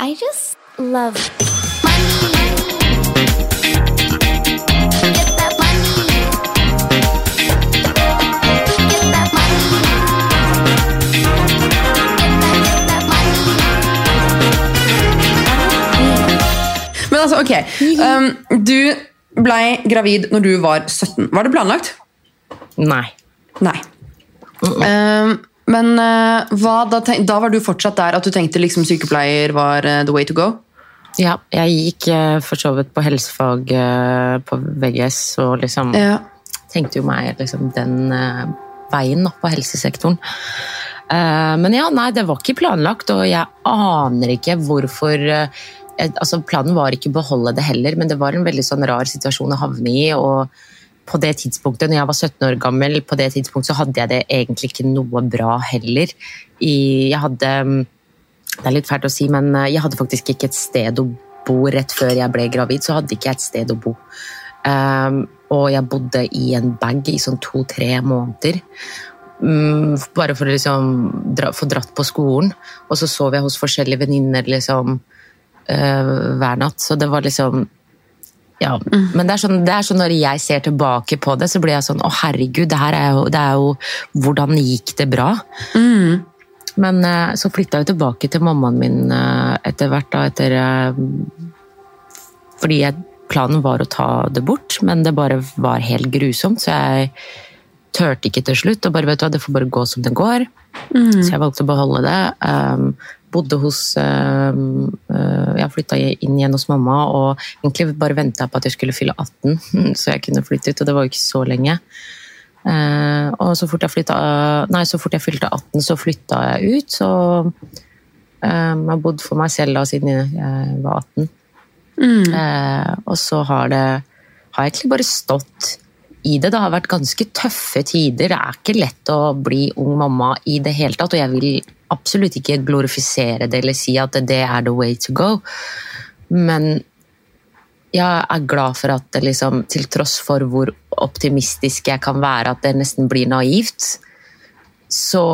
I just love money. Men altså, ok. Um, du blei gravid når du var 17. Var det planlagt? Nei. Nei. Um, men uh, hva, da, tenk, da var du fortsatt der at du tenkte liksom sykepleier var uh, the way to go? Ja, jeg gikk eh, for så vidt på helsefag eh, på VGS og liksom Ja. tenkte jo meg liksom den eh, veien opp på helsesektoren. Eh, men ja, nei, det var ikke planlagt, og jeg aner ikke hvorfor eh, altså Planen var ikke å beholde det heller, men det var en veldig sånn rar situasjon å havne i. og på det tidspunktet, når jeg var 17 år gammel, på det tidspunktet så hadde jeg det egentlig ikke noe bra heller. Jeg hadde mm, Det er litt fælt å si, men eh, jeg hadde faktisk ikke et sted å bo rett før jeg ble gravid. Så hadde ikke jeg et sted å bo. Um, og jeg bodde i en bag i sånn to-tre måneder. Mm, bare for å liksom dra, få dratt på skolen. Og så sov jeg hos forskjellige venninner liksom, eh, hver natt. Så det var liksom ja, men det er, sånn, det er sånn når jeg ser tilbake på det, så blir jeg sånn Å, herregud, det her er jo, det er jo Hvordan gikk det bra? Men eh, så flytta jeg tilbake til mammaen min eh, etter hvert, da, etter eh, Fordi jeg, planen var å ta det bort, men det bare var helt grusomt, så jeg turte ikke til slutt. Og bare, vet du hva, det får bare gå som det går. Så jeg valgte å beholde det. Um, bodde hos um, uh, Jeg flytta inn igjen hos mamma og egentlig bare venta på at jeg skulle fylle 18, så jeg kunne flytte ut, og det var jo ikke så lenge. Eh, og så fort, jeg flytta, nei, så fort jeg fylte 18, så flytta jeg ut. Så eh, jeg har bodd for meg selv da, siden jeg var 18. Eh, og så har det har egentlig bare stått i det. Det har vært ganske tøffe tider. Det er ikke lett å bli ung mamma i det hele tatt. Og jeg vil absolutt ikke glorifisere det eller si at det er the way to go. Men jeg er glad for at det liksom, til tross for hvor optimistisk jeg kan være, at det nesten blir naivt, så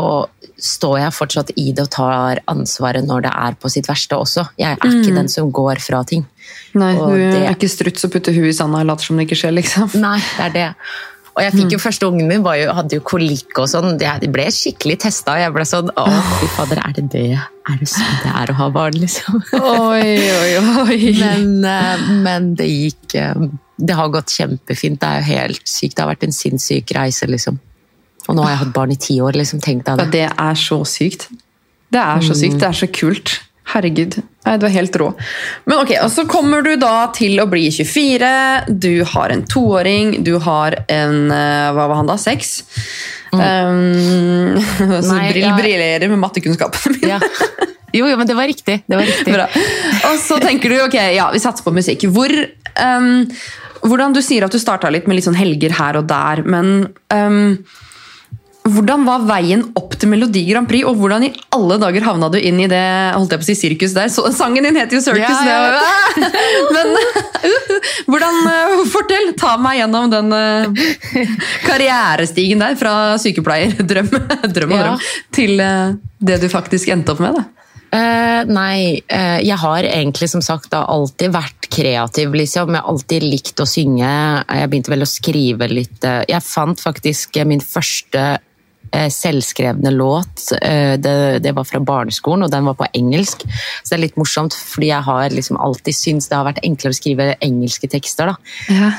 står jeg fortsatt i det og tar ansvaret når det er på sitt verste også. Jeg er ikke den som går fra ting. Nei, Og du det- er ikke struts og putter huet i sanda og later som det ikke skjer, liksom. Nei, det er det. Og jeg fikk jo første ungen min var jo, hadde jo kolikk og sånn. Jeg ble skikkelig testa. Jeg ble sånn Å, fy fader, er det det? Er det sånn det er å ha barn, liksom? Oi, oi, oi. Men, eh, men det gikk eh, Det har gått kjempefint. Det er jo helt sykt. Det har vært en sinnssyk reise, liksom. Og nå har jeg hatt barn i ti år, liksom. Tenk deg Ja, det. det er så sykt. Det er så sykt, det er så kult. Herregud. Nei, du er helt rå. Men ok, og så kommer du da til å bli 24. Du har en toåring. Du har en eh, Hva var han da? Seks? Um, så Nei, brill, ja. briljerer med mattekunnskapene mine. Ja. Jo, jo, men det var riktig. Det var riktig. Bra. Og så tenker du ok, ja, vi satser på musikk. Hvor, um, hvordan Du sier at du starta litt med litt sånn helger her og der, men ehm, hvordan var veien opp til Melodi Grand Prix, og hvordan i alle dager havna du inn i det holdt jeg på å si sirkus der? Så, sangen din heter jo Circus. Ja, ja. Men hvordan eh, Fortell! Ta meg gjennom den eh, karrierestigen der, fra sykepleierdrøm drøm og Ja. drøm, til eh, det du faktisk endte opp med. da. Uh, nei, uh, jeg har egentlig som sagt da alltid vært kreativ, liksom. Jeg har alltid likt å synge. Jeg begynte vel å skrive litt Jeg fant faktisk min første selvskrevne låt. Eh, det, det var fra barneskolen, og den var på engelsk. Så det er litt morsomt, fordi jeg har liksom alltid syntes det har vært enklere å skrive engelske tekster. da.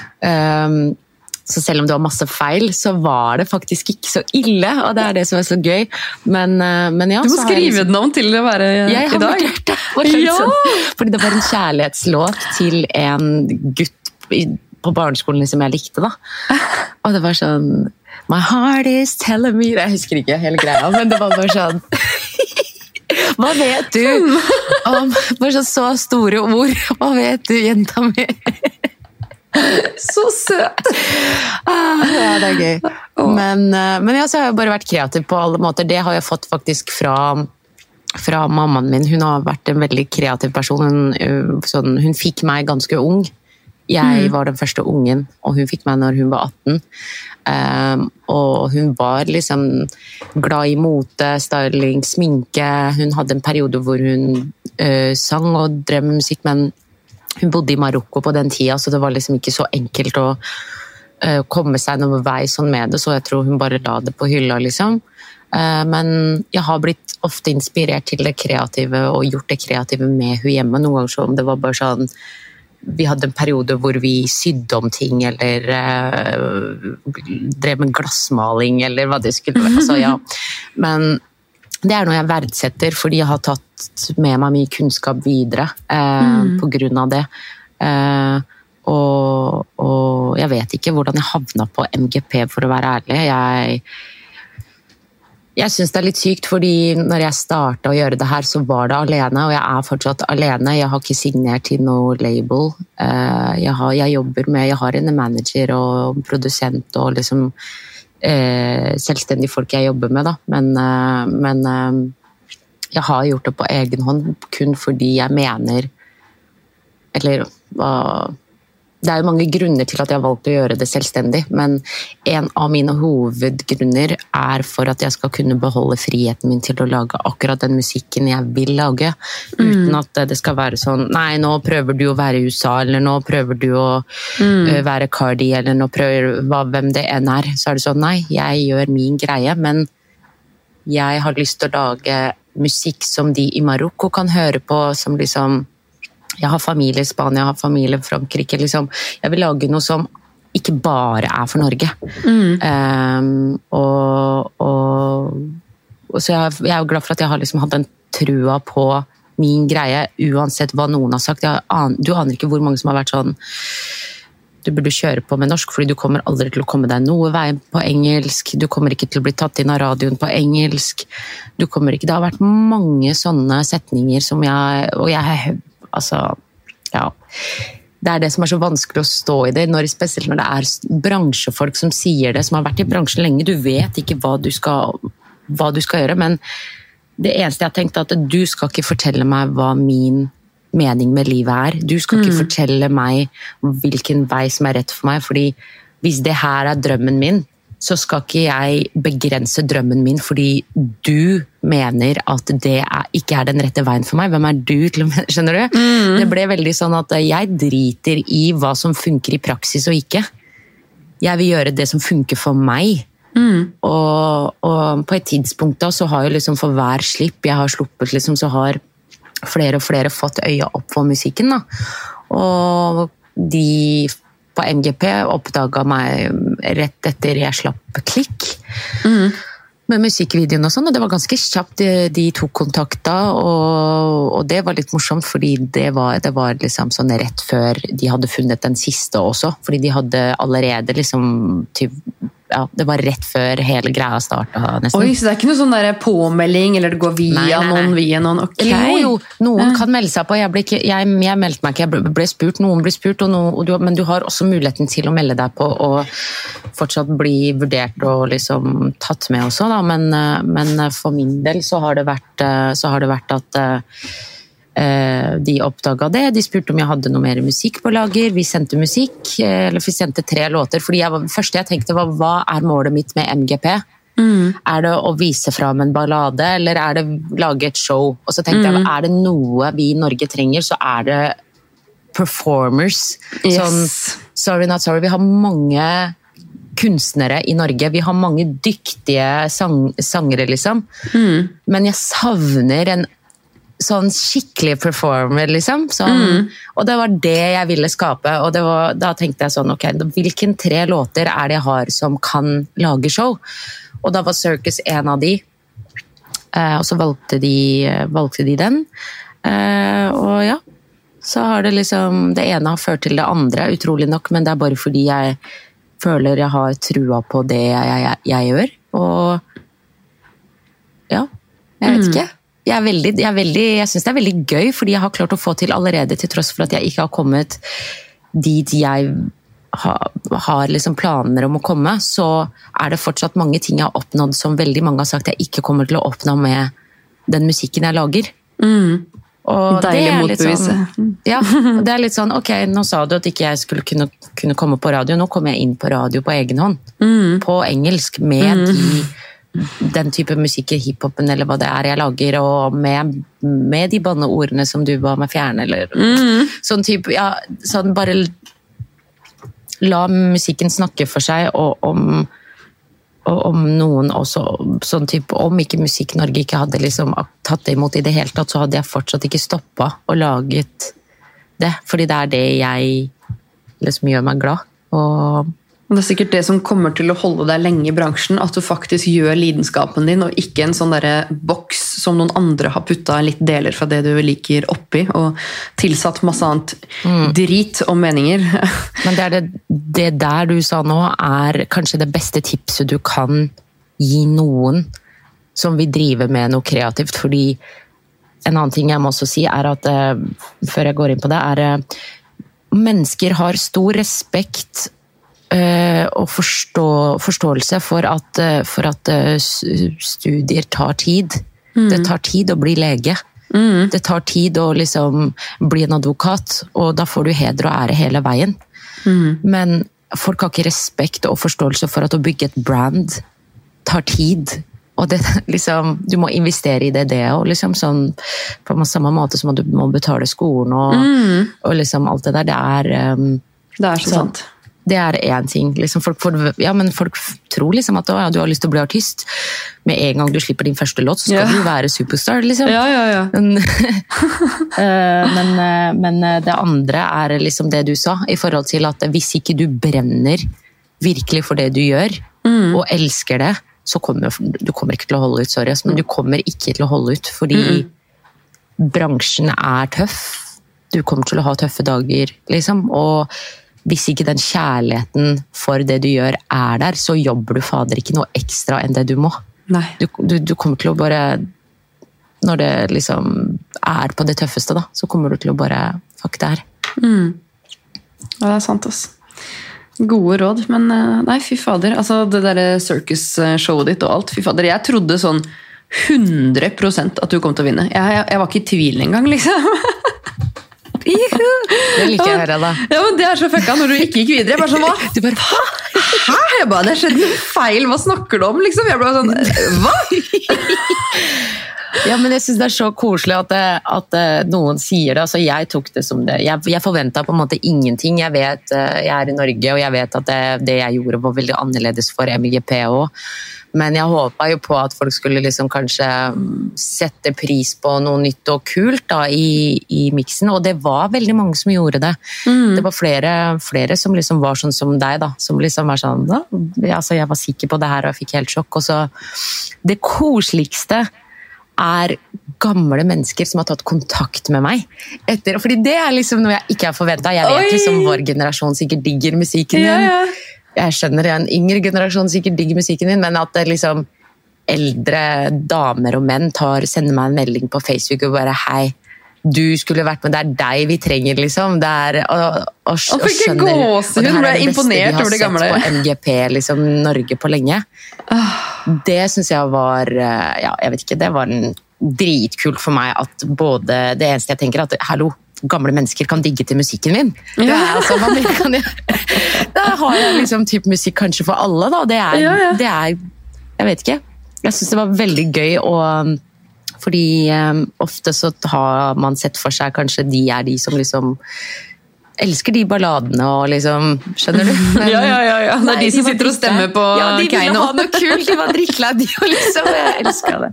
Um, så selv om det var masse feil, så var det faktisk ikke så ille. Og det er det som er så gøy. Men, eh, men ja, Du må skrive liksom- den om til å være i dag. det. Ja! sånn, Fordi det var en kjærlighetslåt til en gutt på barneskolen som jeg likte. da. Og det var sånn My heart is telling me Jeg husker ikke hele greia, men det var bare sånn Hva vet du om bare så, store ord? Hva vet du, jenta mi? Så søt! Ah, ja, det er gøy. Men, eh, men ja, så har jeg bare vært kreativ på alle måter. Det har jeg fått faktisk fra, fra mammaen min. Hun har vært en veldig kreativ person. Hun, øh, sånn, hun fikk meg ganske ung Jeg var den første ungen, og hun fikk meg når hun var 18. Um, og hun var liksom glad i mote, styling, sminke. Hun hadde en periode hvor hun uh, sang og drev med musikk, men hun bodde i Marokko på den tida, så det var liksom ikke så enkelt å uh, komme seg noen vei sånn med det, så jeg tror hun bare la det på hylla, liksom. Eh, men jeg har blitt ofte inspirert til det kreative og gjort det kreative med hun hjemme. Noen ganger som det var bare sånn vi hadde en periode hvor vi sydde om ting eller eh, drev med glassmaling eller hva det skulle være. Altså, ja. Men det er noe jeg verdsetter, fordi jeg har tatt med meg mye kunnskap videre eh, på grunn av det. Eh, og, og jeg vet ikke hvordan jeg havna på MGP, for å være ærlig. Jeg, jeg syns det er litt sykt, fordi når jeg starta å gjøre det her, så var det alene, og jeg er fortsatt alene. Jeg har ikke signert til noe label. Eh, jeg, har, jeg jobber med Jeg har en manager og produsent og liksom eh, selvstendige folk jeg jobber med, da. Men, eh, men eh, jeg har gjort det på egen hånd kun fordi jeg mener Eller hva det er jo mange grunner til at jeg har valgt å gjøre det selvstendig, men en av mine hovedgrunner er for at jeg skal kunne beholde friheten min til å lage akkurat den musikken jeg vil lage. Uten at det skal være sånn Nei, nå prøver du å være i USA, eller nå prøver du å ø, være Cardi, eller nå prøver hva, hvem det enn er. Så er det sånn Nei, jeg gjør min greie, men jeg har lyst til å lage musikk som de i Marokko kan høre på, som liksom jeg har familie i Spania, jeg har familie i Frankrike. Liksom. Jeg vil lage noe som ikke bare er for Norge. Um, og, og, og, så jeg, jeg er jo glad for at jeg har liksom hatt den trua på min greie, uansett hva noen har sagt. An, du aner ikke hvor mange som har vært sånn du burde kjøre på med norsk, fordi du kommer aldri til å komme deg noe vei på engelsk. Du kommer ikke til å bli tatt inn av radioen på engelsk. Du kommer ikke, det har vært mange sånne setninger som jeg Og jeg Altså, ja. Det er det som er så vanskelig å stå i det, når, spesielt når det er bransjefolk som sier det, som har vært i bransjen lenge. Du vet ikke hva du skal, hva du skal gjøre, men det eneste jeg har tenkt er at du skal ikke fortelle meg hva min mening med livet er. Du skal ikke fortelle meg hvilken vei som er rett for meg, fordi hvis det her er drømmen min, så skal ikke jeg begrense drømmen min fordi du mener at det er, ikke er den rette veien for meg. Hvem er du til å Skjønner du? Det ble veldig sånn at jeg driter i hva som funker i praksis og ikke. Jeg vil gjøre det som funker for meg. Og, og på et tidspunkt da, så har jo liksom for hver slipp jeg har sluppet, liksom, så har flere og flere fått øya opp for musikken. Da. Og de på MGP oppdaga meg rett etter jeg slapp Klikk. Med musikkvideoen og sånn, og det var ganske kjapt de, de tok kontakta. Og, og det var litt morsomt, fordi det var, det var liksom sånn rett før de hadde funnet den siste også. Fordi de hadde allerede liksom ja, Det var rett før hele greia starta. Oi, Så det er ikke noe sånn der påmelding, eller det går via Nei, nei, nei. noen, via noen? Ok. Jo, jo, noen kan melde seg på. Jeg, ble ikke, jeg, jeg meldte meg ikke, jeg ble, ble spurt. Noen ble spurt, noen, du, men du har også muligheten til å melde deg på og fortsatt bli vurdert og liksom tatt med også, da. Men, eh, men for min del så har det vært, eh, så har det vært at eh, eh, de oppdaga det. De spurte om jeg hadde noe mer musikk på lager. Vi sendte musikk, eh, eller vi sendte tre låter. fordi jeg Det første jeg tenkte var hva er målet mitt med MGP? Er det å vise fram en ballade, eller er det lage et show? Og så tenkte jeg, er det noe vi i Norge trenger, så er det performers. Yes. Sånn, sorry, not sorry. Vi har mange kunstnere i Norge. Vi har mange dyktige sang sangere, liksom. Men jeg savner en sånn skikkelig performer, liksom. Sånn, Og det var det jeg ville skape. Og det var, da tenkte jeg sånn, ok, hvilken tre låter er det jeg har som kan lage show? Og da var Circus en av de. Eh, og så valgte de, valgte de den. Eh, og ja, så har det liksom Det ene har ført til det andre, utrolig nok, men det er bare fordi jeg føler jeg har trua på det jeg, jeg, jeg gjør. Og ja, jeg vet ikke. Jeg, er veldig, jeg, er veldig, jeg syns det er veldig gøy, fordi jeg har klart å få til allerede, til tross for at jeg ikke har kommet dit jeg har, har liksom planer om å komme, så er det fortsatt mange ting jeg har oppnådd som veldig mange har sagt jeg ikke kommer til å oppnå med den musikken jeg lager. Det Deilig er motbevise. sånn- Ja, det er litt sånn, ok, nå sa du at ikke jeg skulle kunne, kunne komme på radio, nå kommer jeg inn på radio på egen hånd. På engelsk, med de, den type musikk, hiphopen eller hva det er jeg lager, og med, med de banneordene som du ba meg fjerne, eller sånn type, ja, sånn bare la musikken snakke for seg, og om og om noen også, sånn type, om ikke Musikk Norge ikke hadde liksom tatt det imot i det hele tatt, så hadde jeg fortsatt ikke stoppa og laget det. Fordi det er det jeg liksom gjør meg glad. Og Og Det er sikkert det som kommer til å holde deg lenge i bransjen. At du faktisk gjør lidenskapen din, og ikke en sånn boks som noen andre har putta litt deler fra det du liker oppi, og tilsatt masse annet drit og meninger. Men det, er det, det der du sa nå, er kanskje det beste tipset du kan gi noen som vil drive med noe kreativt. Fordi en annen ting jeg må også si, er at eh, før jeg går inn på det, er at mennesker har stor respekt eh, og forstå, forståelse for at, eh, for at eh, studier tar tid. Det tar tid å bli lege. Det tar tid å liksom bli en advokat, og da får du heder og ære hele veien. Men folk har ikke respekt og forståelse for at å bygge et brand tar tid. Og det, liksom, du må investere i det, det òg. Liksom, sånn, på samme måte som at du må betale skolen og, og liksom alt det der. Det er um, Det er så Så- sant. Det er én ting. Liksom folk, får, ja, men folk tror liksom at ja, du har lyst til å bli artist. Med en gang du slipper din første låt, så skal Ja. du være superstar. Liksom. Ja, ja, ja. Men, eh, men, eh, eh, det andre er liksom det du sa, i forhold til at hvis ikke du brenner virkelig for det du gjør, og elsker det, så kommer du kommer ikke til å holde ut. Sorry, men du kommer ikke til å holde ut, fordi bransjen er tøff. Du kommer til å ha tøffe dager, liksom. Og hvis ikke den kjærligheten for det du gjør er der, så jobber du fader ikke noe ekstra enn det du må. Du, du, du kommer til å bare Når det liksom er på det tøffeste, da, så kommer du til å bare Fuck, det her. Ja, det er sant, ass. Gode råd, men eh, nei, fy fader. Altså, det derre circus-showet ditt og alt, fy fader. Jeg trodde sånn 100 at du kom til å vinne. Jeg, jeg, jeg var ikke i tvil engang, liksom. Det liker jeg å høre, da. Ja, men Det er så fucka når du ikke gikk videre. Jeg bare sånn, hva? Du bare, hva? Hæ? Jeg bare, det skjedde noe feil, hva snakker du om? liksom? Jeg ble sånn, hva? Ja, men jeg syns det er så koselig at, det, at eh, noen sier det. Altså, jeg tok det som det. Jeg, jeg forventa på en måte ingenting. Jeg vet eh, jeg er i Norge, og jeg vet at det, det jeg gjorde var veldig annerledes for MGP òg. Men jeg håpa jo på at folk skulle liksom kanskje mm, sette pris på noe nytt og kult da, i, i miksen, og det var veldig mange som gjorde det. Det var flere, flere som liksom var sånn som deg, da. Som liksom var sånn da, altså, Jeg var sikker på det her og jeg fikk helt sjokk. Og så Det koseligste er gamle mennesker som har tatt kontakt med meg. Etter, fordi det er liksom noe jeg ikke har forventa. Jeg vet Oi! liksom vår generasjon sikkert digger musikken Ja, din. ja. Jeg skjønner en yngre generasjon sikkert digger musikken din, men at det liksom eldre damer og menn tar, sender meg en melding på Facebook og bare hei, du skulle vært med, det er deg vi trenger, liksom. Det er, og, og, og, og skjønner, og det her er det beste vi har sett på MGP liksom, Norge på lenge. Det syns jeg var eh, Ja, jeg vet ikke, det var en dritkult for meg at både Det eneste jeg tenker, er at hallo, gamle mennesker kan digge til musikken min. Det er, altså, man, kan Da har jeg liksom typ musikk kanskje for alle, da. Det er, Ja, ja. Det er Jeg vet ikke. Jeg syns det var veldig gøy og fordi um, ofte så har man sett for seg kanskje de er de som liksom elsker de balladene og liksom Skjønner du? Men- Ja, ja, ja, ja. Det er Nei, de som sitter og stemmer på Ja, de ville ha noe kult. De var drittlei, de òg, liksom. Jeg elska det.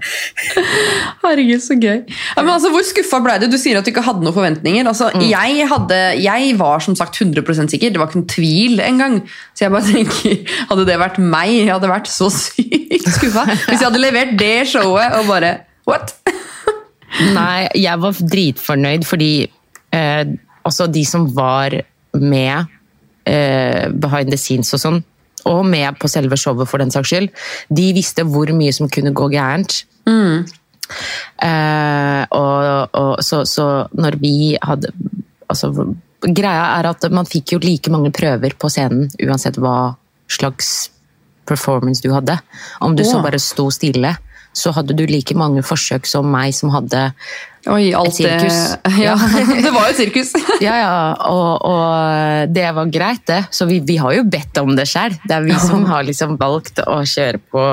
Herregud, så gøy. Ja, men altså, Hvor skuffa ble du? Du sier at du ikke hadde noen forventninger. Altså, jeg, hadde, jeg var som sagt 100% sikker, det var ikke noen tvil engang. Så jeg bare tenker, hadde det vært meg, jeg hadde vært så sykt skuffa. Hvis jeg hadde levert det showet og bare What? Nei, jeg var dritfornøyd fordi eh, også de som var med eh, behind the scenes og sånn, og med på selve showet for den saks skyld, de visste hvor mye som kunne gå gærent. Eh, og, og så, så når vi hadde altså, Greia er at man fikk jo like mange prøver på scenen uansett hva slags performance du hadde. Om du så bare sto stille, så hadde du like mange forsøk som meg som hadde Oi, alt sirkus. det Ja, det var jo et sirkus. Ja, ja, og, og det var greit, det. Så vi, vi har jo bedt om det sjøl. Det er vi som har liksom valgt å kjøre på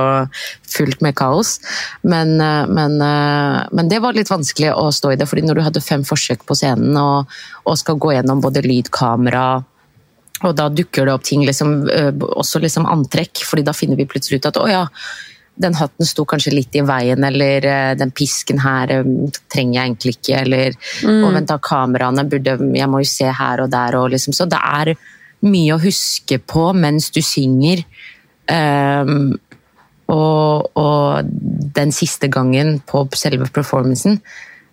fullt med kaos. Men, eh, men, eh, men det var litt vanskelig å stå i det, fordi når du hadde fem forsøk på scenen og, og skal gå gjennom både lyd, kamera og da dukker det opp ting, liksom, øh, også liksom antrekk, fordi da finner vi plutselig ut at å ja, den hatten sto kanskje litt i veien, eller øh, den pisken her øh, trenger jeg egentlig ikke, eller og vent da, kameraene burde, jeg må jo se her og der, og liksom, så det er mye å huske på mens du synger. Um, og, og den siste gangen på selve performancen,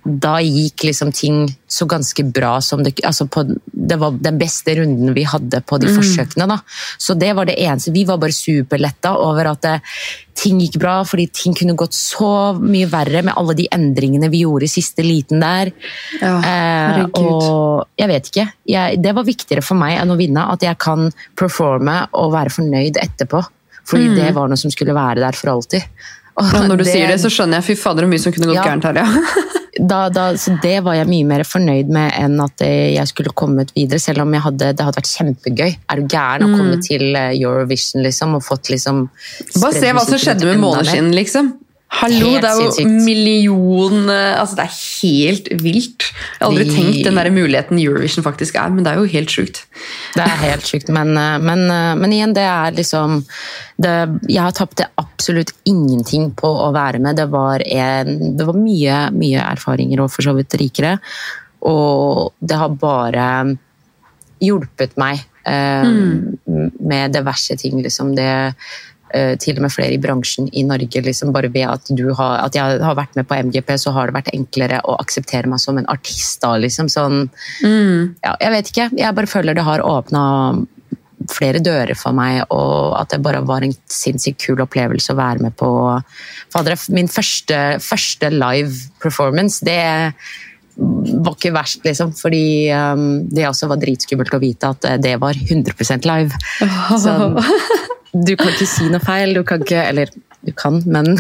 da gikk liksom ting så ganske bra som det altså på, Det var den beste runden vi hadde på de forsøkene. da. Så det var det eneste. Vi var bare superletta over at det, ting gikk bra, fordi ting kunne gått så mye verre med alle de endringene vi gjorde i siste liten der. Ja, Eh, og jeg vet ikke. Jeg, det var viktigere for meg enn å vinne. At jeg kan performe og være fornøyd etterpå. Fordi det var noe som skulle være der for alltid. Og når du sier det, så skjønner jeg fy fader mye som kunne gått Ja. gærent her. ja. da, da, så det var jeg mye mer fornøyd med enn at eh, jeg skulle kommet videre, selv om hadde, det hadde vært kjempegøy. Er du gæren å komme til eh, Eurovision liksom, og fått liksom Bare se hva som skjedde med måneskinn, liksom. Hallo, Helt det er jo sinnssykt. million eh, Altså, det er helt vilt. Jeg har aldri De... tenkt den der muligheten Eurovision faktisk er, men det er jo helt sjukt. Det er helt sjukt, men, eh, men, eh, men igjen, det er liksom det, Jeg har tapt absolutt ingenting på å være med. Det var, en, det var mye, mye erfaringer og for så vidt rikere. Og det har bare hjulpet meg eh, med diverse ting. Liksom det til og med flere i bransjen i Norge. Liksom bare ved at, du har, at jeg har vært med på MGP, så har det vært enklere å akseptere meg som en artist. da, liksom sånn ja, jeg vet ikke. Jeg bare føler det har åpna flere dører for meg, og at det bare var en sinnssykt kul opplevelse å være med på. Fader, min første, første live performance, det var ikke verst, liksom. Fordi um, det også var dritskummelt å vite at det var 100% live. Sånn, du kan ikke si noe feil, du kan ikke Eller du kan, men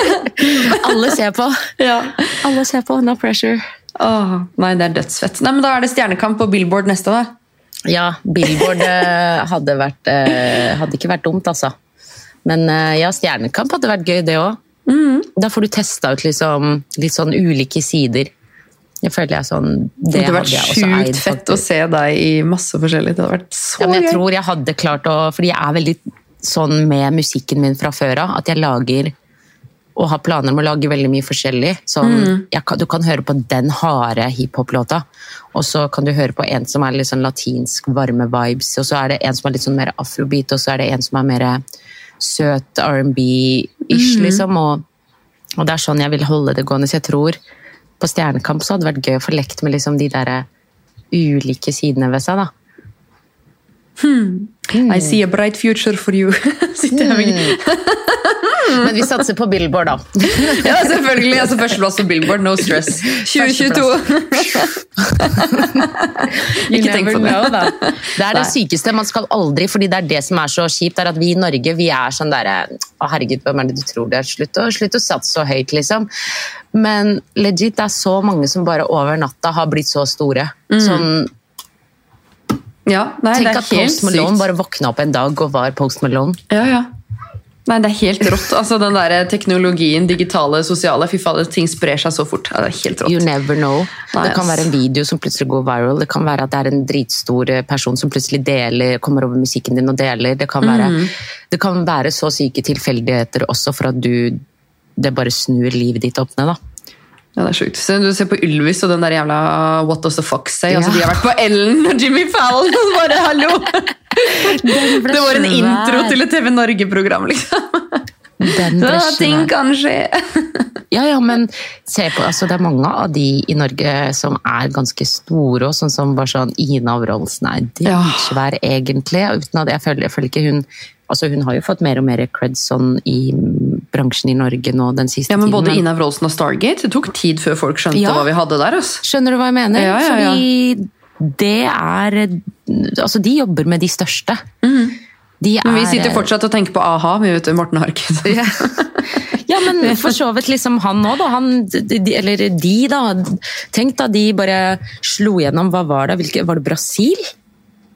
Alle ser på. Ja. Alle ser på, no pressure. Åh, nei, det er dødsfett. Nei, men Da er det Stjernekamp og Billboard neste, da. Ja, Billboard eh, hadde, vært, eh, hadde ikke vært dumt, altså. Men eh, ja, Stjernekamp hadde vært gøy, det òg. Da får du testa ut liksom, litt sånn ulike sider. Jeg føler jeg sånn Det hadde vært sjukt fett å se deg i masse forskjellig. Det hadde vært så Ja, jeg gøy. tror jeg hadde klart å Fordi jeg er veldig sånn med musikken min fra før av, at jeg lager og har planer om å lage veldig mye forskjellig. Sånn, jeg du kan høre på den harde hiphop-låta, og så kan du høre på en som er litt sånn latinsk, varme vibes, og så er det en som er litt sånn mer afrobeat, og så er det en som er mer søt R&B-ish, liksom. Og, og det er sånn jeg vil holde det gående. Så jeg tror på Stjernekamp så hadde det vært gøy å få lekt med liksom de der ulike sidene ved seg, da. I see a bright future for you. Med. Men vi satser på Billboard, da. Ja, selvfølgelig. Altså, Førsteplass på Billboard, no stress. 2022. Ikke tenk på det. Det er det sykeste. Man skal aldri, fordi det er det som er så kjipt, er at vi i Norge vi er sånn derre Å, herregud, hvem er det du tror det er? Slutt å, slutt å satse så høyt, liksom. Men legit, det er så mange som bare over natta har blitt så store. Sånn, Ja, nei, tenk det er at helt Post Malone sykt. bare våkna opp en dag og var Post Malone. Ja, ja. Nei, det er helt rått. Altså, den der teknologien, digitale, sosiale, fy fader, ting sprer seg så fort. Ja, det er helt rått. You never know. Nei, det kan være en video som plutselig går viral. Det kan være at det er en dritstor eh, person som plutselig deler, kommer over musikken din og deler. Det kan være, mm. det kan være så syke tilfeldigheter også for at du det bare snur livet ditt opp ned. da. Ja, det er sjukt. Du ser på Ylvis og den der jævla What Does The Fox Say? Altså, de har vært på Ellen og Jimmy Fallon og bare hallo! Det var en intro til et TV Norge-program, liksom. Den ble Ja, ting kan skje. Ja, ja, men se på, altså, det er mange av de i Norge som er ganske store, og sånn som bare sånn Ina Wroldsen er Ja. dritsvær, egentlig. Uten at jeg føler, jeg føler ikke hun Altså, hun har jo fått mer og mer creds sånn i bransjen i Norge nå den siste tiden. Ja, men. Både Ina Wroldsen og Stargate, det tok tid før folk skjønte Ja. hva vi hadde der. Altså. Skjønner du hva jeg mener? Ja, ja, ja. Fordi det er Altså, de jobber med de største. Mm. De er, Men vi sitter fortsatt og tenker på a-ha, vi vet du, Morten Harket. Ja. ja, men for så vidt liksom han òg, da. Han, de, eller de, da. Tenk da de bare slo gjennom Hva var det? Hvilke, var det Brasil?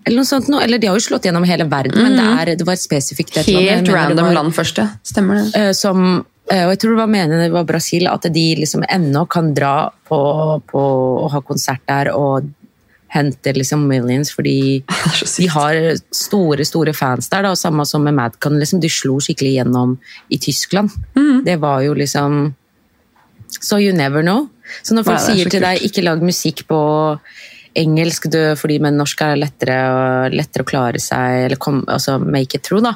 Eller noe sånt noe? Eller de har jo slått gjennom hele verden, men det, er, det var et spesifikt et Helt land, random var- land først, ja. Stemmer det. eh, som eh, og jeg tror det var meningen det var Brasil, at de liksom ennå kan dra på, på å ha konsert der og hente liksom millions, fordi de har store store fans der. da, og Samme som med Madcon. Liksom, de slo skikkelig gjennom i Tyskland. Mm. Det var jo liksom So you never know. Så når folk er sier til deg ikke lag musikk på engelsk du, fordi med norsk er det lettere, lettere å klare seg, eller kom, altså make it through, da,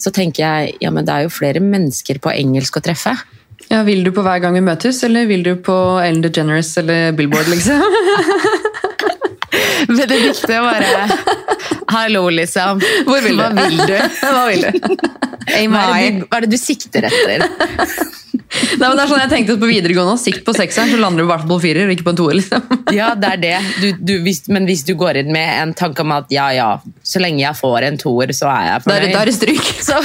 så tenker jeg ja, men det er jo flere mennesker på engelsk å treffe. Ja, Vil du på hver gang vi møtes, eller vil du på Ellen DeGeneres eller Billboard, liksom? Benedicte bare Hallo, liksom. Hvor vil du? Hva vil du? Hva vil du? Hey, Hva er, det du, hva er det du sikter etter? Nei, men det er sånn jeg tenkte på videregående. Sikt på sekseren, så lander du i hvert fall på firer, ikke på en toer. liksom. Ja, det er det. Du, du, hvis, men hvis du går inn med en tanke om at ja, ja, så lenge jeg får en toer, så er jeg fornøyd. da er det stryk. Så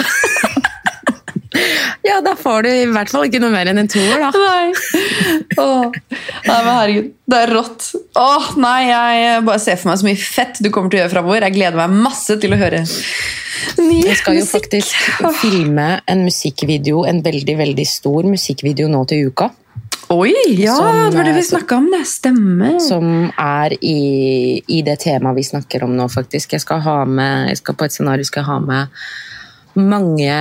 Ja, da får du i hvert fall ikke noe mer enn en toer, da. Nei. Åh. nei, men herregud. Det er rått. Åh, nei, jeg bare ser for meg så mye fett du kommer til å gjøre framover. Jeg gleder meg masse til å høre ny Jeg skal jo musikk. faktisk filme en musikkvideo, en veldig, veldig stor musikkvideo nå til uka. Oi, ja, Som, det var det vi snakka om. Det stemmer. Som er i, i det temaet vi snakker om nå, faktisk. Jeg skal, ha med, jeg skal på et scenario skal jeg ha med mange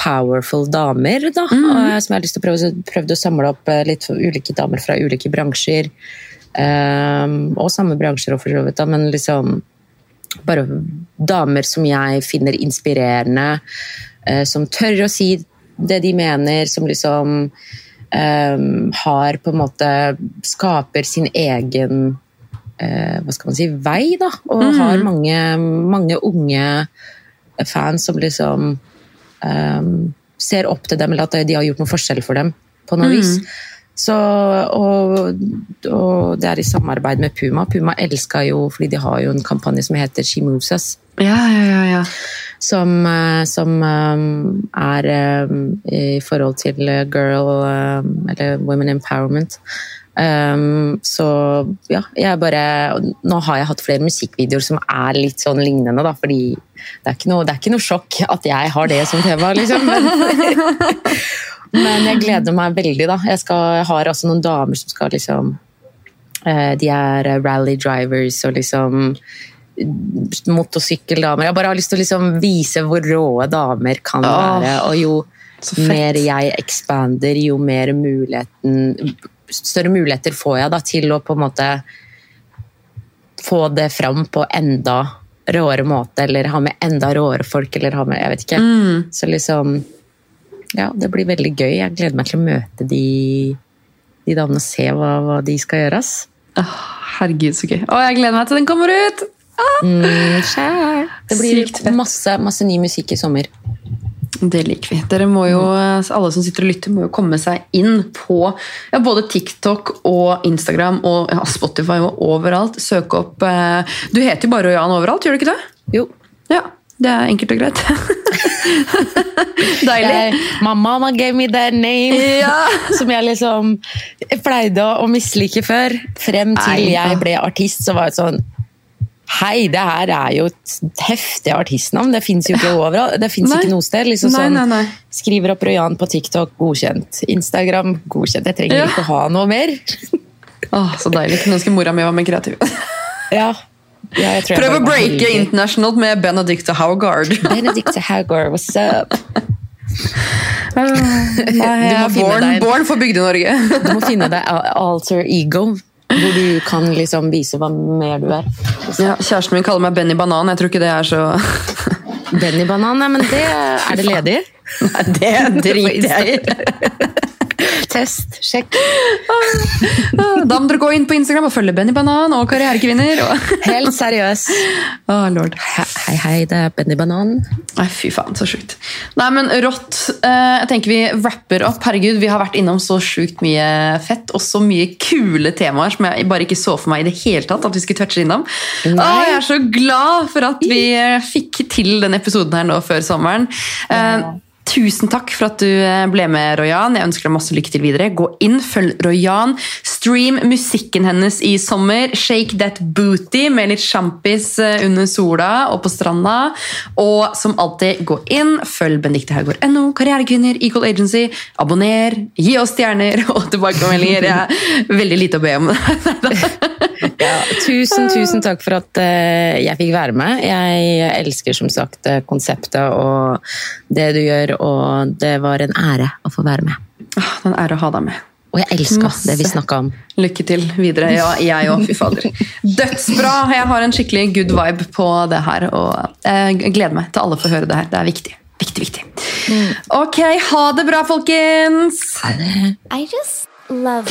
powerful damer, da. og Som jeg har lyst til å prøve prøvd å samle opp eh, litt ulike damer fra ulike bransjer. Um, og samme bransjer, for så vidt, da, men liksom bare damer som jeg finner inspirerende, Uh, som tør å si det de mener, som liksom um, har på en måte Skaper sin egen uh, hva skal man si, vei, da. Og har mange, mange unge fans som liksom um, ser opp til dem, eller at de har gjort noen forskjell for dem på noe vis. Så, og, og det er i samarbeid med Puma. Puma elska jo, fordi de har jo en kampanje som heter She Moves Us. Ja, ja, ja, ja. Som, eh, som eh, er eh, i forhold til girl eller women empowerment. Um, så ja, jeg bare Nå har jeg hatt flere musikkvideoer som er litt sånn lignende, da, fordi det er ikke noe, det er ikke noe sjokk at jeg har det som tema, liksom. Men, men jeg gleder meg veldig, da. Jeg, skal, jeg har også noen damer som skal liksom uh, De er rally drivers og liksom motorsykkeldamer. Jeg bare har lyst til å liksom vise hvor råe damer kan være. Og jo mer jeg expander, jo mer muligheten Større muligheter får jeg da til å på en måte få det fram på enda råere måte, eller ha med enda råere folk, eller ha med Jeg vet ikke. Mm. Så liksom Ja, det blir veldig gøy. Jeg gleder meg til å møte de, de damene og se hva, hva de skal gjøre. ass. Oh, herregud, så gøy. Å, jeg gleder meg til den kommer ut! Mm, Det blir masse, masse ny musikk i sommer. Det liker vi. Dere må jo, Alle som sitter og lytter, må jo komme seg inn på ja, både TikTok og Instagram og ja, Spotify og overalt. Søke opp eh, Du heter jo bare Jan overalt, gjør du ikke det? Jo. Ja. Det er enkelt og greit. Deilig. Jeg, my mama gave me that name. Ja. Som jeg liksom pleide å, å mislike før. Frem til Nei, jeg ble artist, så var det sånn Hei, det her er jo et heftig artistnavn. Det fins jo ikke overalt. Det fins ikke noe sted. Liksom Nei, sånn, nei, nei. Skriver opp Rojan på TikTok, godkjent. Instagram, godkjent. Jeg trenger Ja. ikke å ha noe mer. Åh, så deilig. Kunne ønske mora mi var mer kreativ. Ja. Ja, Prøv å breake internasjonalt med Benedicte Haugard. Benedicte Haugard, what's up? Nei, du må finne born, deg en- born for Bygde-Norge. Du må finne deg alter ego, hvor du kan liksom vise hva mer du er. Ja, kjæresten min kaller meg Benny Banan. Jeg tror ikke det er så Benny Banan, ja, men det er det ledig? Nei, det driter jeg i. test. Sjekk. Da må dere gå inn på Instagram og følge Benny Banan og Karrierekvinner. Helt seriøs. Å, lord. Hei, hei, det er Benny Banan. Nei, fy faen, så sjukt. Nei, men rått. Eh, jeg tenker vi wrapper opp. Herregud, vi har vært innom så sjukt mye fett, og så mye kule temaer som jeg bare ikke så for meg i det hele tatt at vi skulle touche innom. Å, jeg er så glad for at vi fikk til denne episoden her nå før sommeren. Eh, Tusen takk for at du eh, ble med, Royan. Jeg ønsker deg masse lykke til videre. Gå inn, følg Royan. Stream musikken hennes i sommer. Shake that booty med litt sjampis eh, under sola og på stranda. Og som alltid, gå inn, følg benedictehaugård.no, Karrierekvinner, Equal Agency. Abonner, gi oss stjerner og tilbakemeldinger. Jeg er veldig lite å be om. Ja, tusen, tusen takk for at eh, jeg fikk være med. Jeg elsker som sagt konseptet og det du gjør, og det var en ære å få være med. Åh, Det er en ære å ha deg med. Og jeg elska det vi snakka om. Lykke til videre. Ja, jeg òg. Fy fader. Dødsbra! Jeg har en skikkelig good vibe på det her. Og jeg gleder meg til alle får høre det her. Det er viktig. Viktig, viktig. Ok, ha det bra, folkens! Ha det. I just love